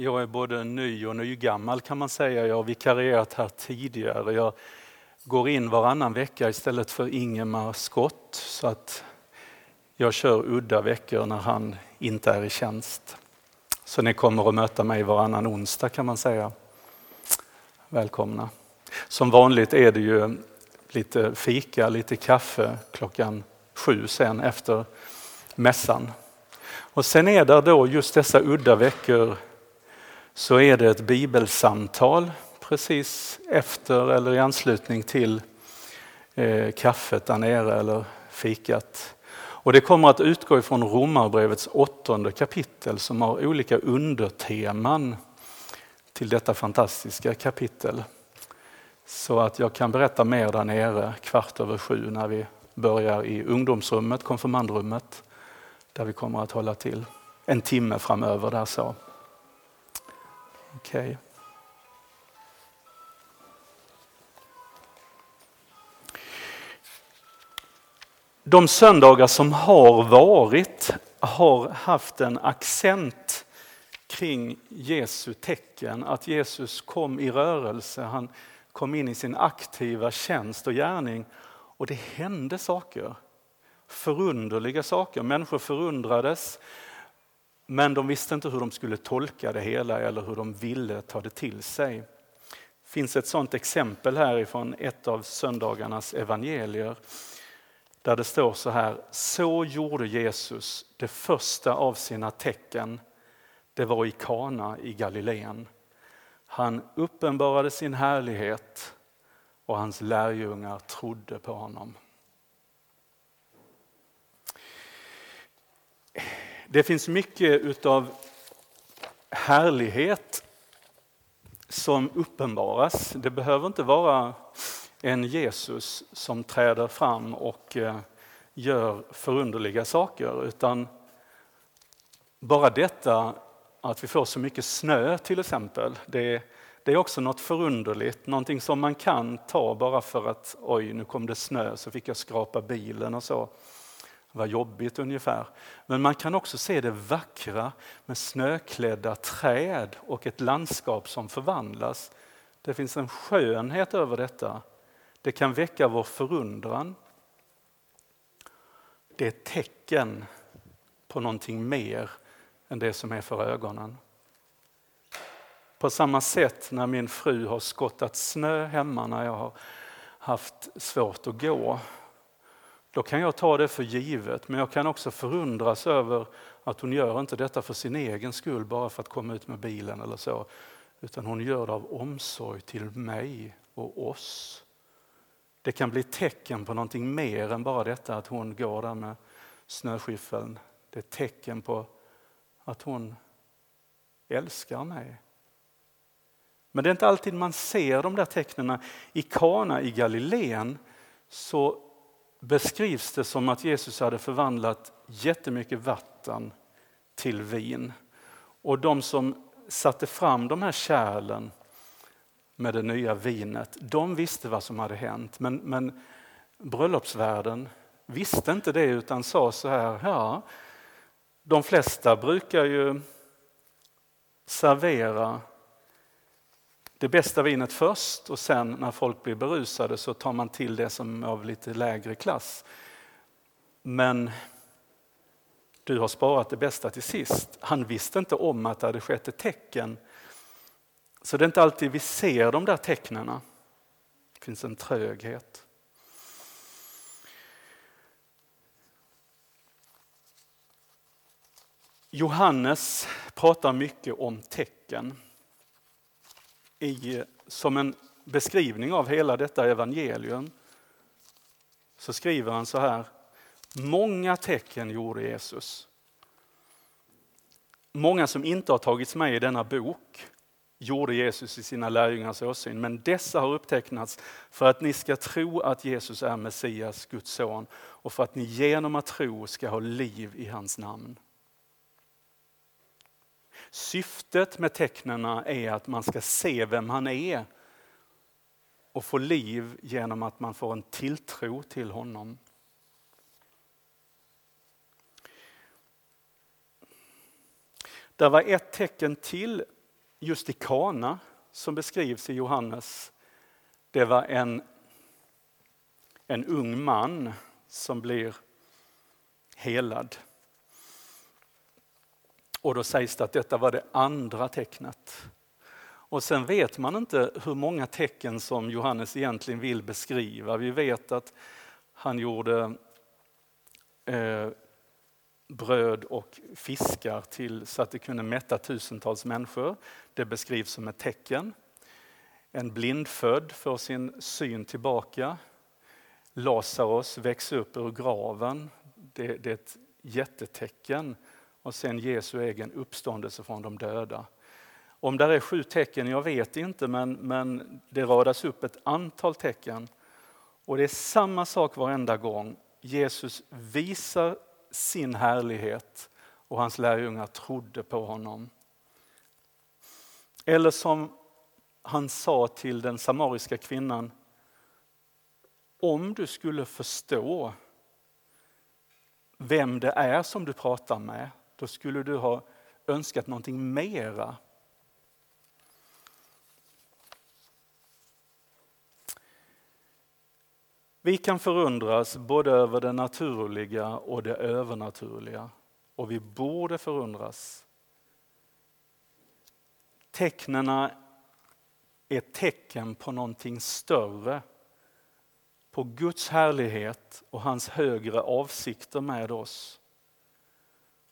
Jag är både ny och nygammal kan man säga. Jag har vikarierat här tidigare. Jag går in varannan vecka istället för Ingemar Skott så att jag kör udda veckor när han inte är i tjänst. Så ni kommer att möta mig varannan onsdag kan man säga. Välkomna. Som vanligt är det ju lite fika, lite kaffe klockan sju sen efter mässan. Och sen är det då just dessa udda veckor så är det ett bibelsamtal precis efter eller i anslutning till eh, kaffet där nere eller fikat. Och det kommer att utgå ifrån Romarbrevets åttonde kapitel som har olika underteman till detta fantastiska kapitel. Så att jag kan berätta mer där nere kvart över sju när vi börjar i ungdomsrummet, konfirmandrummet, där vi kommer att hålla till en timme framöver där så. Okej. Okay. De söndagar som har varit har haft en accent kring Jesu tecken, att Jesus kom i rörelse, han kom in i sin aktiva tjänst och gärning och det hände saker. Förunderliga saker. Människor förundrades men de visste inte hur de skulle tolka det hela eller hur de ville ta det till sig. Det finns ett sådant exempel härifrån ett av söndagarnas evangelier där det står så här. Så gjorde Jesus det första av sina tecken. Det var i Kana i Galileen. Han uppenbarade sin härlighet och hans lärjungar trodde på honom. Det finns mycket utav härlighet som uppenbaras. Det behöver inte vara en Jesus som träder fram och eh, gör förunderliga saker utan bara detta att vi får så mycket snö till exempel, det, det är också något förunderligt, någonting som man kan ta bara för att oj, nu kom det snö så fick jag skrapa bilen och så. Det var jobbigt ungefär. Men man kan också se det vackra med snöklädda träd och ett landskap som förvandlas. Det finns en skönhet över detta. Det kan väcka vår förundran. Det är ett tecken på någonting mer än det som är för ögonen. På samma sätt när min fru har skottat snö hemma när jag har haft svårt att gå. Då kan jag ta det för givet, men jag kan också förundras över att hon gör inte detta för sin egen skull, bara för att komma ut med bilen eller så. Utan hon gör det av omsorg till mig och oss. Det kan bli tecken på någonting mer än bara detta att hon går där med snöskyffeln. Det är tecken på att hon älskar mig. Men det är inte alltid man ser de där tecknen. I Kana i Galileen så beskrivs det som att Jesus hade förvandlat jättemycket vatten till vin. Och de som satte fram de här kärlen med det nya vinet, de visste vad som hade hänt. Men, men bröllopsvärden visste inte det utan sa så här, ja, de flesta brukar ju servera det bästa vinet först och sen när folk blir berusade så tar man till det som är av lite lägre klass. Men du har sparat det bästa till sist. Han visste inte om att det hade skett ett tecken. Så det är inte alltid vi ser de där tecknen. Det finns en tröghet. Johannes pratar mycket om tecken i, som en beskrivning av hela detta evangelium så skriver han så här. Många tecken gjorde Jesus. Många som inte har tagits med i denna bok gjorde Jesus i sina lärjungars åsyn. Men dessa har upptecknats för att ni ska tro att Jesus är Messias, Guds son och för att ni genom att tro ska ha liv i hans namn. Syftet med tecknen är att man ska se vem han är och få liv genom att man får en tilltro till honom. Det var ett tecken till just i Kana som beskrivs i Johannes, det var en, en ung man som blir helad. Och då sägs det att detta var det andra tecknet. Och sen vet man inte hur många tecken som Johannes egentligen vill beskriva. Vi vet att han gjorde eh, bröd och fiskar till så att det kunde mätta tusentals människor. Det beskrivs som ett tecken. En blindfödd får sin syn tillbaka. Lazarus växer upp ur graven. Det, det är ett jättetecken. Och sen Jesu egen uppståndelse från de döda. Om det är sju tecken, jag vet inte, men, men det radas upp ett antal tecken. Och det är samma sak varenda gång. Jesus visar sin härlighet och hans lärjungar trodde på honom. Eller som han sa till den samariska kvinnan, om du skulle förstå vem det är som du pratar med, då skulle du ha önskat någonting mera. Vi kan förundras både över det naturliga och det övernaturliga. Och vi borde förundras. Tecknen är tecken på någonting större. På Guds härlighet och hans högre avsikter med oss.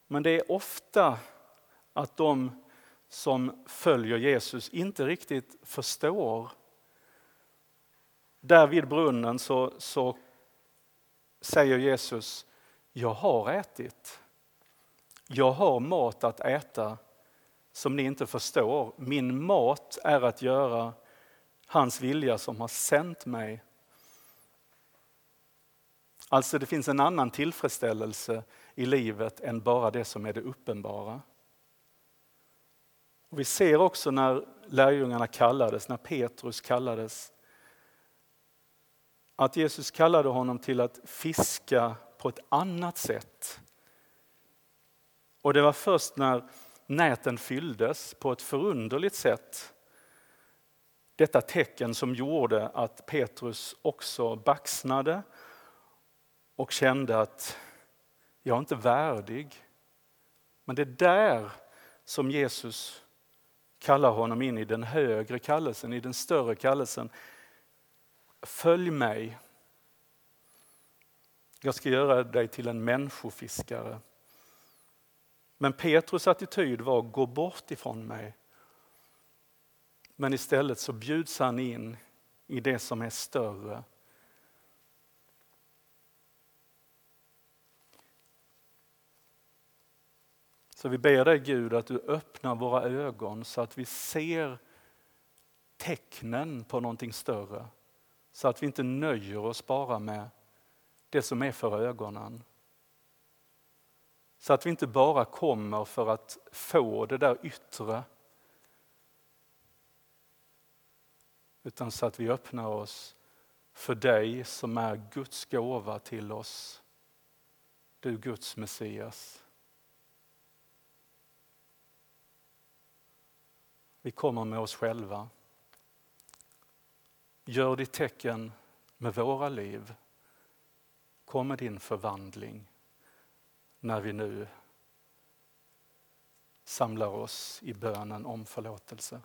Men det är ofta att de som följer Jesus inte riktigt förstår där vid brunnen så, så säger Jesus, jag har ätit. Jag har mat att äta som ni inte förstår. Min mat är att göra hans vilja som har sänt mig. Alltså det finns en annan tillfredsställelse i livet än bara det som är det uppenbara. Och vi ser också när lärjungarna kallades, när Petrus kallades, att Jesus kallade honom till att fiska på ett annat sätt. Och det var först när näten fylldes på ett förunderligt sätt detta tecken som gjorde att Petrus också baxnade och kände att jag är inte värdig. Men det är där som Jesus kallar honom in i den högre kallelsen, i den större kallelsen. Följ mig. Jag ska göra dig till en människofiskare. Men Petrus attityd var gå bort ifrån mig. Men istället så bjuds han in i det som är större. Så vi ber dig Gud att du öppnar våra ögon så att vi ser tecknen på någonting större. Så att vi inte nöjer oss bara med det som är för ögonen. Så att vi inte bara kommer för att få det där yttre. Utan så att vi öppnar oss för dig som är Guds gåva till oss. Du Guds Messias. Vi kommer med oss själva. Gör ditt tecken med våra liv. Kom med din förvandling när vi nu samlar oss i bönen om förlåtelse.